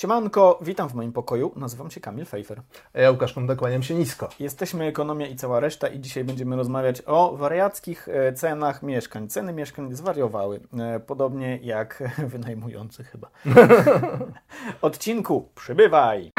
Siemanko, witam w moim pokoju. Nazywam się Kamil Fejfer. Ja Łukasz Kąda, kłaniam się nisko. Jesteśmy Ekonomia i cała reszta i dzisiaj będziemy rozmawiać o wariackich e, cenach mieszkań. Ceny mieszkań zwariowały, e, podobnie jak wynajmujący chyba. Odcinku przybywaj!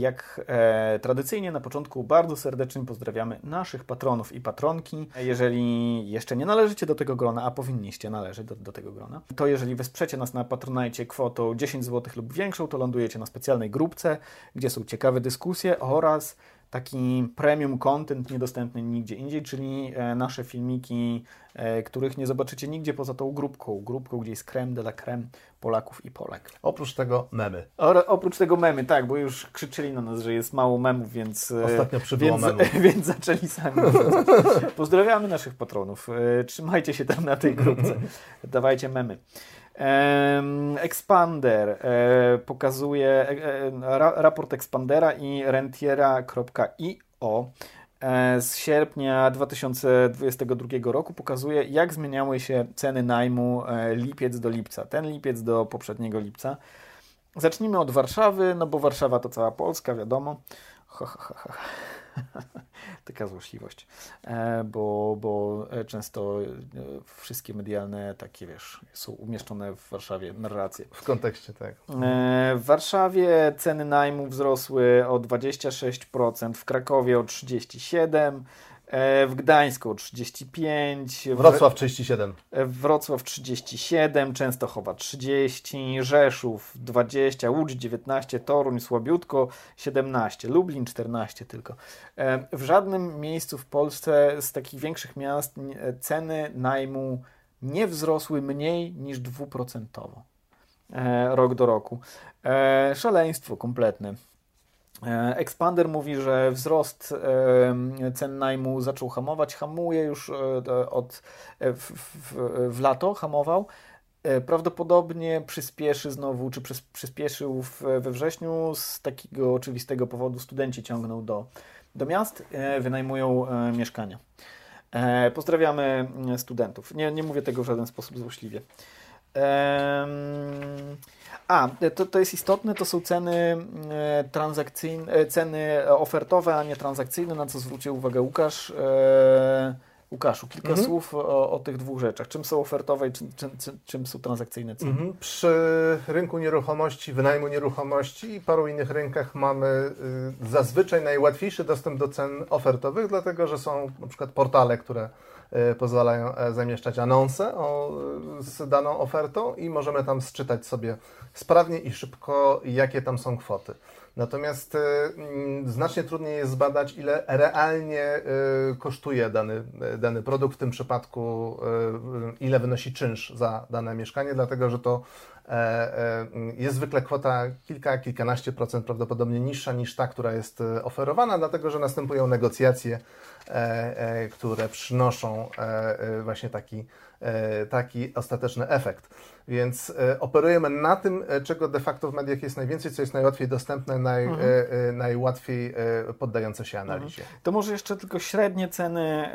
Jak e, tradycyjnie na początku bardzo serdecznie pozdrawiamy naszych patronów i patronki. Jeżeli jeszcze nie należycie do tego grona, a powinniście należeć do, do tego grona, to jeżeli wesprzecie nas na Patronajcie kwotą 10 zł lub większą, to lądujecie na specjalnej grupce, gdzie są ciekawe dyskusje oraz taki premium content niedostępny nigdzie indziej, czyli e, nasze filmiki, e, których nie zobaczycie nigdzie poza tą grupką, grupką, gdzie jest creme de la creme Polaków i Polek. Oprócz tego memy. O, oprócz tego memy, tak, bo już krzyczyli na nas, że jest mało memów, więc... E, Ostatnio przybyło więc, memów. Więc zaczęli sami. Pozdrawiamy naszych patronów. Trzymajcie się tam na tej grupce. Dawajcie memy. Expander e, pokazuje e, e, raport Expandera i rentiera.io z sierpnia 2022 roku pokazuje, jak zmieniały się ceny najmu lipiec do lipca. Ten lipiec do poprzedniego lipca. Zacznijmy od Warszawy, no bo Warszawa to cała Polska, wiadomo. Ha, ha, ha. Taka złośliwość, e, bo, bo e, często e, wszystkie medialne takie, wiesz, są umieszczone w Warszawie narracje. W kontekście, tak. W Warszawie ceny najmu wzrosły o 26%, w Krakowie o 37%, E, w Gdańsku 35, Wrocław 37, e, Wrocław 37, Częstochowa 30, Rzeszów 20, Łódź 19, Toruń słabiutko 17, Lublin 14 tylko. E, w żadnym miejscu w Polsce z takich większych miast ceny najmu nie wzrosły mniej niż dwuprocentowo rok do roku. Szaleństwo kompletne. E, Expander mówi, że wzrost cen najmu zaczął hamować, hamuje już e, od, e, w, w, w lato, hamował. Prawdopodobnie przyspieszy znowu, czy przyspieszył we wrześniu z takiego oczywistego powodu studenci ciągną do, do miast, wynajmują mieszkania. Pozdrawiamy studentów. Nie, nie mówię tego w żaden sposób złośliwie. A, to, to jest istotne, to są ceny e, transakcyjne, e, ceny ofertowe, a nie transakcyjne, na co zwrócił uwagę Łukasz. E, Łukaszu, kilka mhm. słów o, o, tych dwóch rzeczach. Czym są ofertowe i czym, czym, czym są transakcyjne ceny? Mhm. Przy rynku nieruchomości, wynajmu nieruchomości i paru innych rynkach mamy y, zazwyczaj najłatwiejszy dostęp do cen ofertowych, dlatego że są na przykład portale, które pozwalają e, zamieszczać anonse o, z daną ofertą i możemy tam sczytać sobie sprawnie i szybko, jakie tam są kwoty. Natomiast y, mm, znacznie trudniej jest zbadać, ile realnie y, kosztuje dany, dany produkt, w tym przypadku y, ile wynosi czynsz za dane mieszkanie, dlatego że to jest zwykle kwota kilka, kilkanaście procent prawdopodobnie niższa niż ta, która jest oferowana, dlatego że następują negocjacje, e, które przynoszą właśnie taki, taki ostateczny efekt. Więc e, operujemy na tym, e, czego de facto w mediach jest najwięcej, co jest najłatwiej dostępne, naj, mhm. e, najłatwiej poddające się analizie. Mhm. To może jeszcze tylko średnie ceny,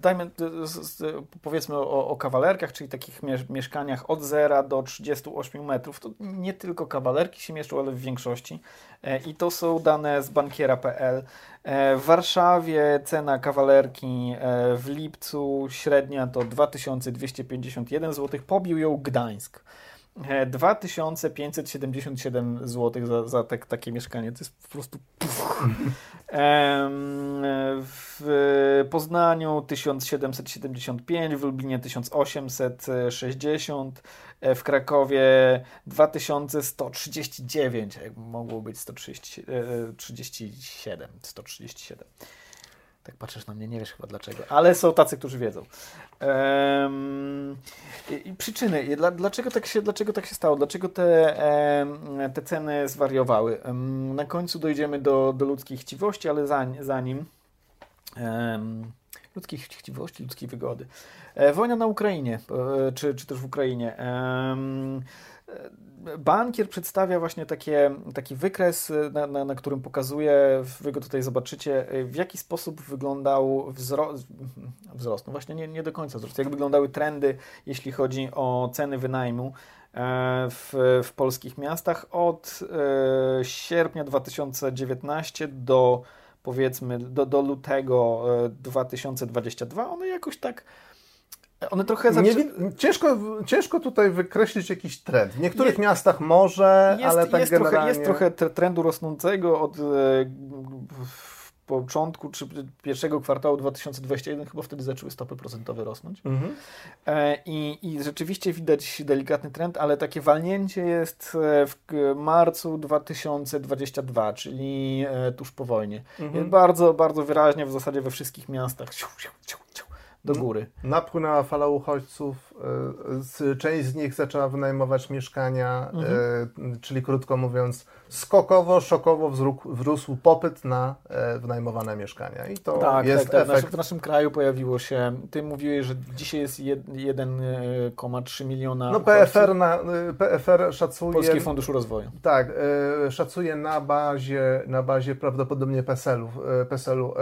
dajmy, powiedzmy o, o kawalerkach, czyli takich mieszkaniach od 0 do 38 metrów. To nie tylko kawalerki się mieszczą, ale w większości. I to są dane z bankiera.pl. W Warszawie cena kawalerki w lipcu średnia to 2251 zł. Pobił ją Gdańsk. 2577 e, zł za, za te, takie mieszkanie. To jest po prostu. w Poznaniu 1775, w Lublinie 1860, e, w Krakowie 2139. Mogło być 137. 137. Tak patrzysz na mnie, nie wiesz chyba dlaczego, ale są tacy, którzy wiedzą. Um, i, przyczyny, dlaczego tak, się, dlaczego tak się stało? Dlaczego te, te ceny zwariowały? na końcu dojdziemy do, do ludzkiej chciwości, ale zanim, zanim ludzkiej chciwości, ludzkiej wygody. E, wojna na Ukrainie, e, czy, czy też w Ukrainie. E, bankier przedstawia właśnie takie, taki wykres, na, na, na, którym pokazuje, wy go tutaj zobaczycie, w jaki sposób wyglądał wzrost, wzrost. No właśnie nie, nie do końca wzrost, jak wyglądały trendy, jeśli chodzi o ceny wynajmu w, w polskich miastach od sierpnia 2019 do powiedzmy do, do lutego 2022, one jakoś tak one trochę zaczy... nie, ciężko, ciężko tutaj wykreślić jakiś trend. W niektórych nie, miejscach może, jest, ale tak jest generalnie... Trochę, jest trochę trendu rosnącego od e, początku czy pierwszego kwartału 2021, chyba wtedy zaczęły stopy procentowe rosnąć. Mhm. E, I, I rzeczywiście widać delikatny trend, ale takie walnięcie jest e, w marcu 2022, czyli tuż po wojnie. Mhm. Bardzo, bardzo wyraźnie w zasadzie we wszystkich miastach. Ciu, ciu, ciu, do góry. Napłynęła fala uchodźców, część z nich zaczęła wynajmować mieszkania, mhm. E, czyli krótko mówiąc, skokowo, szokowo wzrósł popyt na e, wynajmowane mieszkania. I to tak, jest tak, tak. efekt. W naszym kraju pojawiło się, ty mówiłeś, że dzisiaj jest 1,3 miliona No PFR, na, PFR szacuje... Polski Funduszu Rozwoju. Tak, szacuje na bazie, na bazie prawdopodobnie PESEL-u, PESEL-u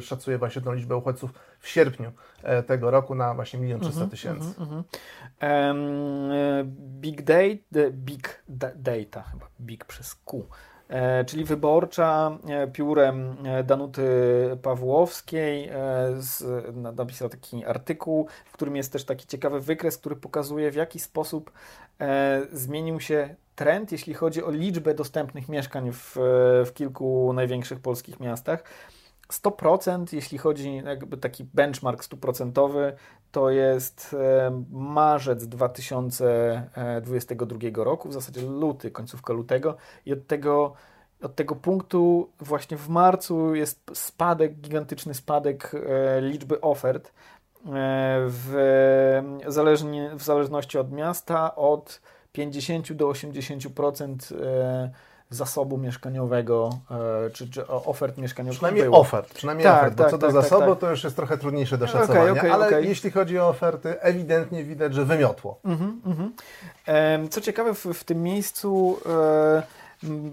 szacuje właśnie tą liczbę uchodźców w sierpniu e, tego roku na właśnie 1 300 mhm, tysięcy. Um, big Data, Big Data, chyba Big przez Q, e, czyli wyborcza piórem Danuty Pawłowskiej z, napisał taki artykuł, w którym jest też taki ciekawy wykres, który pokazuje w jaki sposób zmienił się trend, jeśli chodzi o liczbę dostępnych mieszkań w, w kilku największych polskich miastach. 100%, jeśli chodzi jakby taki benchmark stuprocentowy, to jest marzec 2022 roku, w zasadzie luty, końcówka lutego. I od tego, od tego punktu właśnie w marcu jest spadek, gigantyczny spadek e, liczby ofert e, w, zależnie, w zależności od miasta od 50 do 80% zasobu mieszkaniowego, e, czy, czy ofert mieszkaniowych Przynajmniej było. ofert, przynajmniej tak, ofert, bo tak, co do tak, zasobu tak, to już jest trochę trudniejsze do szacowania, okay, okay, ale okay. jeśli chodzi o oferty, ewidentnie widać, że wymiotło. Mm -hmm. Co ciekawe, w, w tym miejscu e,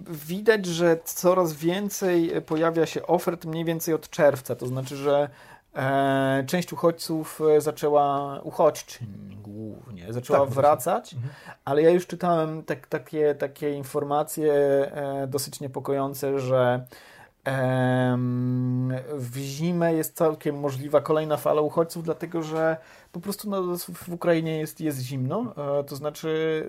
widać, że coraz więcej pojawia się ofert mniej więcej od czerwca, to znaczy, że część uchodźców e, zaczęła, uchodźczyń głównie, zaczęła tak, wracać, mhm. ale ja już czytałem tak, takie, takie informacje e, dosyć niepokojące, że w zimę jest całkiem możliwa kolejna fala uchodźców, dlatego że po prostu no, w Ukrainie jest, jest zimno, to znaczy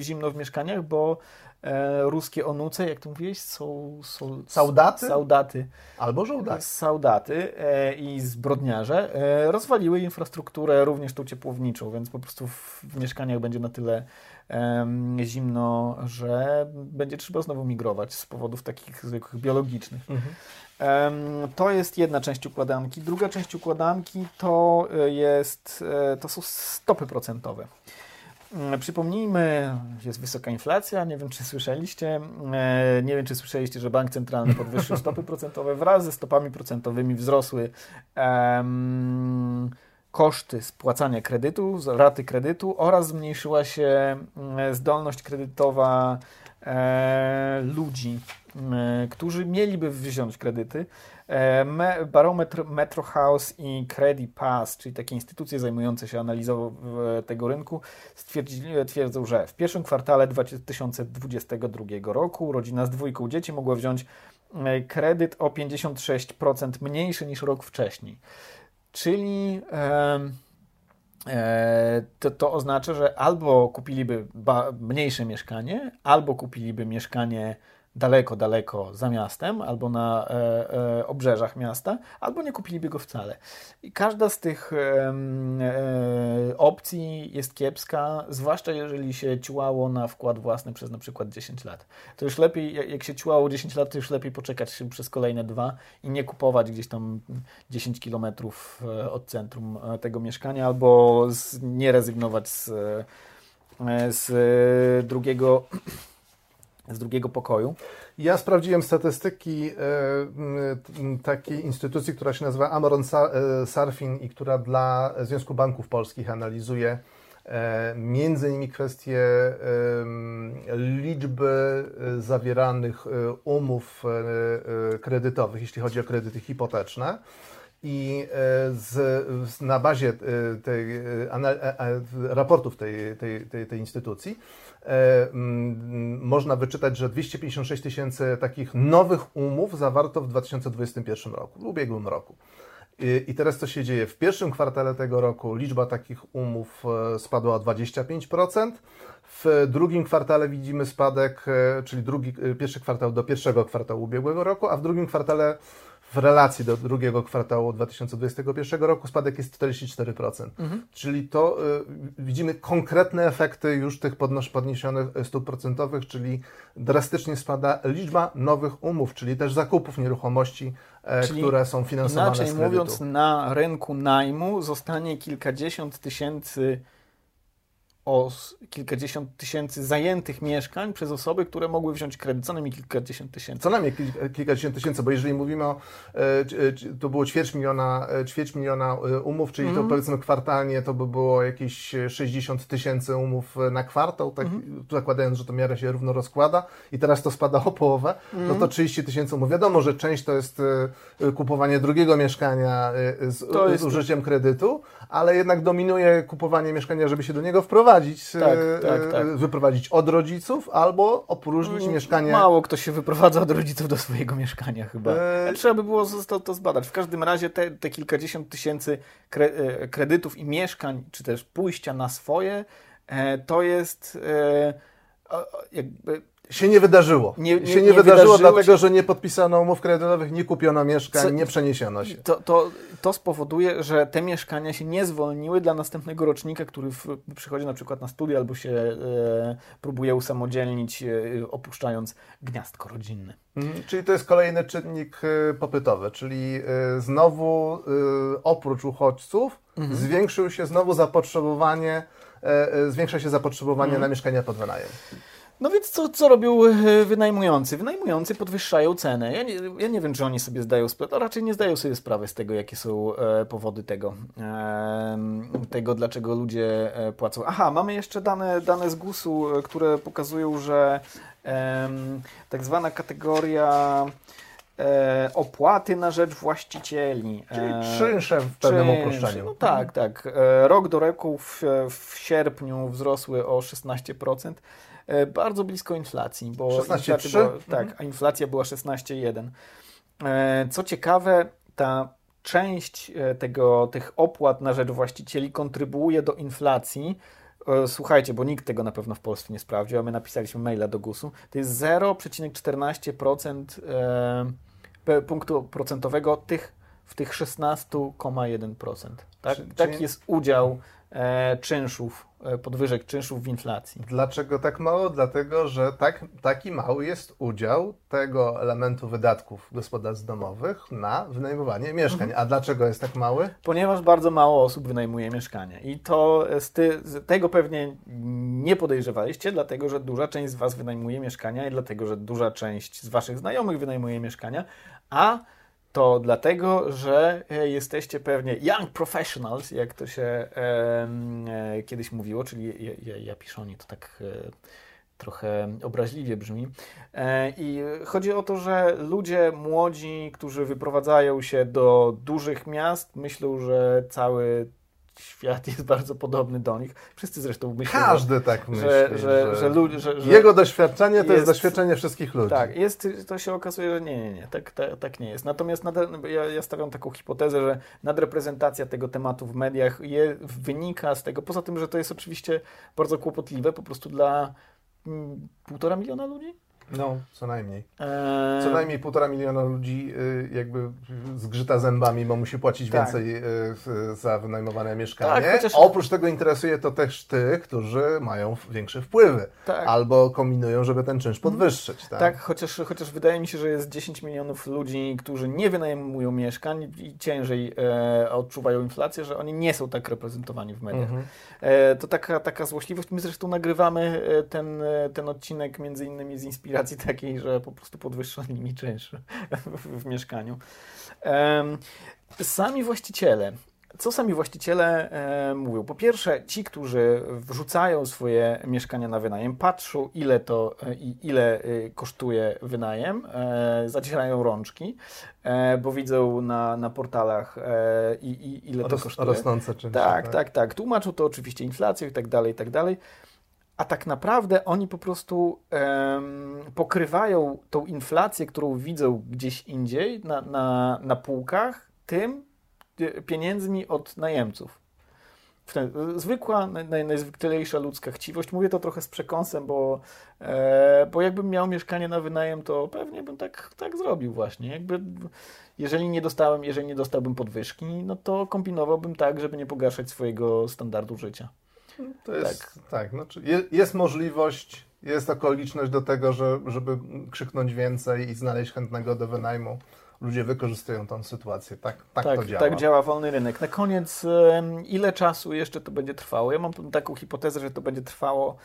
zimno w mieszkaniach, bo e, ruskie onuce, jak to mówiłeś, są, są saudaty? saudaty. Albo żołdaty. Saudaty e, i zbrodniarze e, rozwaliły infrastrukturę, również tą ciepłowniczą, więc po prostu w, w mieszkaniach będzie na tyle zimno, że będzie trzeba znowu migrować z powodów takich zwykłych biologicznych. Mhm. To jest jedna część układanki. Druga część układanki to e, jest, e, to są stopy procentowe. Mm, przypomnijmy, jest wysoka inflacja, nie wiem czy słyszeliście, e, nie wiem czy słyszeliście, że bank centralny podwyższył stopy procentowe. Wraz ze stopami procentowymi wzrosły um, koszty spłacania kredytu, raty kredytu oraz zmniejszyła się mm, zdolność kredytowa e, ludzi, e, którzy mieliby wziąć kredyty. E, barometr Metro House i Credit Pass, czyli takie instytucje zajmujące się analizą tego rynku, twierdzą, że w pierwszym kwartale 2022 roku rodzina z dwójką dzieci mogła wziąć e, kredyt o 56% mniejszy niż rok wcześniej. Czyli e, to, to oznacza, że albo kupiliby mniejsze mieszkanie, albo kupiliby mieszkanie daleko, daleko za miastem albo na e, e, obrzeżach miasta, albo nie kupiliby go wcale. I każda z tych e, opcji jest kiepska, zwłaszcza jeżeli się ciłało na wkład własny przez na przykład 10 lat. To już lepiej, jak się ciłało 10 lat, to już lepiej poczekać przez kolejne dwa i nie kupować gdzieś tam 10 kilometrów e, od centrum e, tego mieszkania, albo z, nie rezygnować z, e, z drugiego z drugiego pokoju. Ja sprawdziłem statystyki e, takiej instytucji, która się nazywa Amoron e, Surfing i która dla Związku Banków Polskich analizuje e, między innymi kwestie liczby zawieranych umów kredytowych, jeśli chodzi o kredyty hipoteczne. I z, na bazie tej, raportów tej, tej, tej, tej instytucji E, można wyczytać, że 256 tysięcy takich nowych umów zawarto w 2021 roku, w ubiegłym roku. I teraz co się dzieje? W pierwszym kwartale tego roku liczba takich umów e, spadła o 25%. W drugim kwartale widzimy spadek, e, czyli drugi, pierwszy kwartał do pierwszego kwartału ubiegłego roku, a w drugim kwartale w relacji do drugiego kwartału 2021 roku spadek jest 44%. Mhm. Czyli to y, widzimy konkretne efekty już tych podnos- podniesionych stóp procentowych, czyli drastycznie spada liczba nowych umów, czyli też zakupów nieruchomości, e, czyli które są finansowane inaczej z kredytu. mówiąc, na rynku najmu zostanie kilkadziesiąt tysięcy o kilkadziesiąt tysięcy zajętych mieszkań przez osoby, które mogły wziąć kredyt. Co najmniej kilkadziesiąt tysięcy. Co najmniej kilkadziesiąt tysięcy, bo jeżeli mówimy o, e, e, to było ćwierć miliona, e, ćwierć miliona umów, czyli mm. to mhm. powiedzmy kwartalnie to by było jakieś 60 tysięcy umów na kwartał, tak mm. zakładając, że to miarę się równo rozkłada i teraz to spada o połowę, mm. no to 30 mhm. tysięcy umów. Wiadomo, że część to jest kupowanie drugiego mieszkania z, z użyciem kredytu, ale jednak dominuje kupowanie mieszkania, żeby się do niego wprowadzić, tak, e, tak, tak. wyprowadzić od rodziców albo opróżnić mm, mieszkanie. Mało kto się wyprowadza od rodziców do swojego mieszkania chyba. E... Trzeba by było to, to zbadać. W każdym razie te, te kilkadziesiąt tysięcy kre, e, kredytów i mieszkań, czy też pójścia na swoje, e, to jest jakby się nie wydarzyło. Nie, nie się nie, nie wydarzyło, dlatego, że nie podpisano umów kredytowych, nie kupiono mieszkań, Co, nie przeniesiono się. To, to, to spowoduje, że te mieszkania się nie zwolniły dla następnego rocznika, który w, przychodzi na przykład na studia albo się e, próbuje usamodzielnić, e, opuszczając gniazdko rodzinne. Mhm, czyli to jest kolejny czynnik e, popytowy, czyli e, znowu e, oprócz uchodźców mhm. zwiększył się znowu zapotrzebowanie, e, zwiększa się zapotrzebowanie mhm. na mieszkania pod wynajem. No więc co, co robią e, wynajmujący? Wynajmujący podwyższają cenę. Ja nie, ja nie wiem, czy oni sobie zdają sprawę, raczej nie zdają sobie sprawy z tego, jakie są e, powody tego, e, tego, dlaczego ludzie e, płacą. Aha, mamy jeszcze dane, dane z GUS-u, e, które pokazują, że e, tak zwana kategoria e, opłaty na rzecz właścicieli. Czyli czynsze w pewnym uproszczeniu. No tak, tak. E, rok do roku w, w sierpniu wzrosły o 16%. E, bardzo blisko inflacji, bo 16,3? Była, tak, a inflacja była 16,1. E, co ciekawe, ta część e, tego, tych opłat na rzecz właścicieli kontrybuuje do inflacji. Słuchajcie, bo nikt tego na pewno w Polsce nie sprawdził, a my napisaliśmy maila do GUS-u. To jest 0,14% punktu procentowego tych, w tych 16,1%. Tak? Taki jest udział czynszów, podwyżek czynszów w inflacji. Dlaczego tak mało? Dlatego, że tak, taki mały jest udział tego elementu wydatków gospodarstw domowych na wynajmowanie mieszkań. Mhm. A dlaczego jest tak mały? Ponieważ bardzo mało osób wynajmuje mieszkania. I to z, ty, z tego pewnie nie podejrzewaliście, dlatego że duża część z Was wynajmuje mieszkania i dlatego, że duża część z Waszych znajomych wynajmuje mieszkania, a to dlatego, że e, jesteście pewnie young professionals, jak to się e, kiedyś mówiło, czyli ja, ja, ja piszoni to tak e, trochę obraźliwie brzmi. E, I chodzi o to, że ludzie młodzi, którzy wyprowadzają się do dużych miast, myślą, że cały świat jest bardzo podobny do nich. Wszyscy zresztą myślą, Każdy tak myśli, że, że, że, że, jego doświadczenie to jest, jest, doświadczenie wszystkich ludzi. Tak, jest, to się okazuje, że nie, nie, nie, tak, tak, tak nie jest. Natomiast ja, ja stawiam taką hipotezę, że nadreprezentacja tego tematu w mediach je, wynika z tego, poza tym, że to jest oczywiście bardzo kłopotliwe po prostu dla mm, półtora miliona ludzi? No, co najmniej. Eee... Co najmniej półtora miliona ludzi y, jakby zgrzyta zębami, bo musi płacić tak. więcej y, za wynajmowane mieszkanie. Tak, chociaż... Oprócz tego interesuje to też tych, którzy mają większe wpływy. Tak. Albo kombinują, żeby ten czynsz podwyższyć. Tak, tak chociaż, chociaż wydaje mi się, że jest 10 milionów ludzi, którzy nie wynajmują mieszkań i ciężej e, odczuwają inflację, że oni nie są tak reprezentowani w mediach. Mhm. E, to taka, taka złośliwość. My zresztą nagrywamy e, ten, e, ten odcinek między innymi z inspiracji racji takiej, że po prostu podwyższali mi czynsz w, w mieszkaniu. Um, sami właściciele co sami właściciele e, mówią? Po pierwsze, ci, którzy wrzucają swoje mieszkania na wynajem, patrzą ile to e, ile e, kosztuje wynajem, e, zacierają rączki, e, bo widzą na, na portalach e, i, i, ile to kosztuje. Rosnące czynsze. Tak, tak, tak, tak. Tłumaczą to oczywiście inflacją i tak dalej, i tak dalej. A tak naprawdę oni po prostu pokrywają tą inflację, którą widzą gdzieś indziej na, na, na półkach, tym, pieniędzmi od najemców. Zwykła, naj, najzwyklejsza ludzka chciwość. Mówię to trochę z przekąsem, bo, e, bo jakbym miał mieszkanie na wynajem, to pewnie bym tak, tak zrobił właśnie. Jakby, jeżeli nie dostałem, jeżeli nie dostałbym podwyżki, no to kombinowałbym tak, żeby nie pogarszać swojego standardu życia. To jest, tak, tak znaczy jest możliwość, jest okoliczność do tego, że, żeby krzyknąć więcej i znaleźć chętnego do wynajmu ludzie wykorzystują tą sytuację. Tak, tak, tak to działa. Tak działa wolny rynek. Na koniec, ile czasu jeszcze to będzie trwało? Ja mam taką hipotezę, że to będzie trwało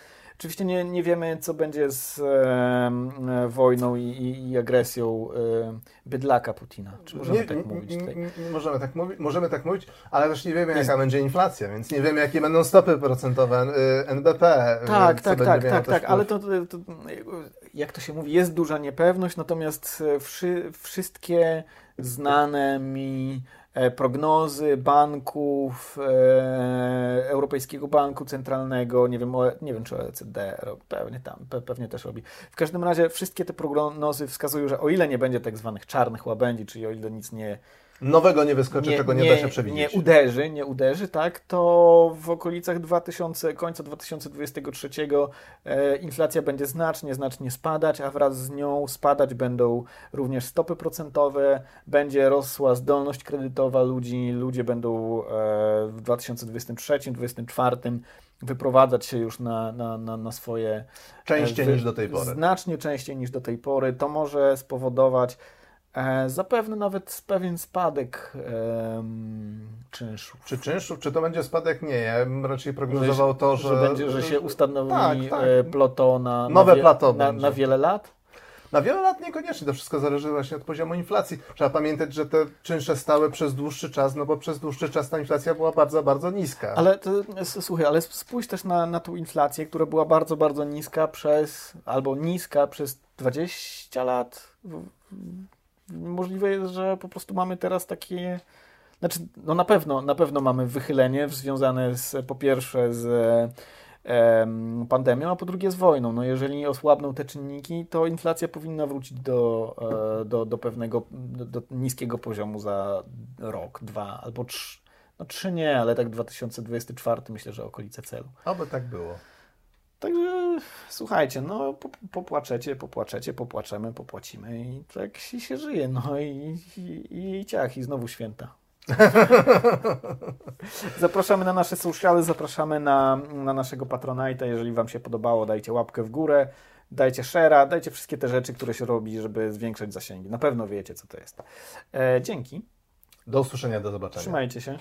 Oczywiście nie, nie wiemy, co będzie z e, wojną i, i, i agresją e, bydlaka Putina. Czy możemy nie, tak mówić? Tutaj? Możemy, tak mówić, możemy tak mówić, ale też nie wiemy, jaka będzie inflacja, więc nie wiemy, jakie będą stopy procentowe y, NBP. Tak, tak, tak, tak, tak, ale to, to, to, jak to się mówi, jest duża niepewność, natomiast e, wszy, wszystkie znane mi E, prognozy banków, e, Europejskiego Banku Centralnego, nie wiem, nie wiem czy OECD, pewnie tam, pewnie też robi. W każdym razie wszystkie te prognozy wskazują, że o ile nie będzie tak zwanych czarnych łabędzi, czyli o ile nic nie nowego nie wyskoczy, nie, czego nie, nie, da się przewidzieć. Nie uderzy, nie uderzy, tak, to w okolicach 2000, końca 2023 e, inflacja będzie znacznie, znacznie spadać, a wraz z nią spadać będą również stopy procentowe, będzie rosła zdolność kredytowa ludzi, ludzie będą e, w 2023-2024 wyprowadzać się już na, na, na, na swoje... E, częściej wy, niż do tej pory. Znacznie częściej niż do tej pory. To może spowodować zapewne nawet pewien spadek e, czynszów. Czy czynszów, czy to będzie spadek? Nie, ja bym raczej prognozował że, to, że... Że, będzie, że się ustanowi tak, tak. E, plato na, Nowe na, plato na, na wiele lat? Na wiele lat niekoniecznie, to wszystko zależy właśnie od poziomu inflacji. Trzeba pamiętać, że te czynsze stały przez dłuższy czas, no bo przez dłuższy czas ta inflacja była bardzo, bardzo niska. Ale to, słuchaj, ale spójrz też na, na tą inflację, która była bardzo, bardzo niska przez, albo niska przez 20 lat możliwe jest, że po prostu mamy teraz takie. Znaczy, no na pewno, na pewno mamy wychylenie związane z, po pierwsze z e, pandemią, a po drugie z wojną. No jeżeli osłabną te czynniki, to inflacja powinna wrócić do, e, do, do pewnego, do, do, niskiego poziomu za rok, dwa albo trzy. No trzy nie, ale tak 2024 myślę, że okolice celu. Oby tak było. Także słuchajcie, no popłaczecie, popłaczecie, popłaczemy, popłacimy i tak się, się żyje. No i, i, i ciach, i znowu święta. zapraszamy na nasze sociale, zapraszamy na, na naszego Patronite'a. Jeżeli Wam się podobało, dajcie łapkę w górę, dajcie share'a, dajcie wszystkie te rzeczy, które się robi, żeby zwiększać zasięgi. Na pewno wiecie, co to jest. E, dzięki. Do usłyszenia, do zobaczenia. Trzymajcie się.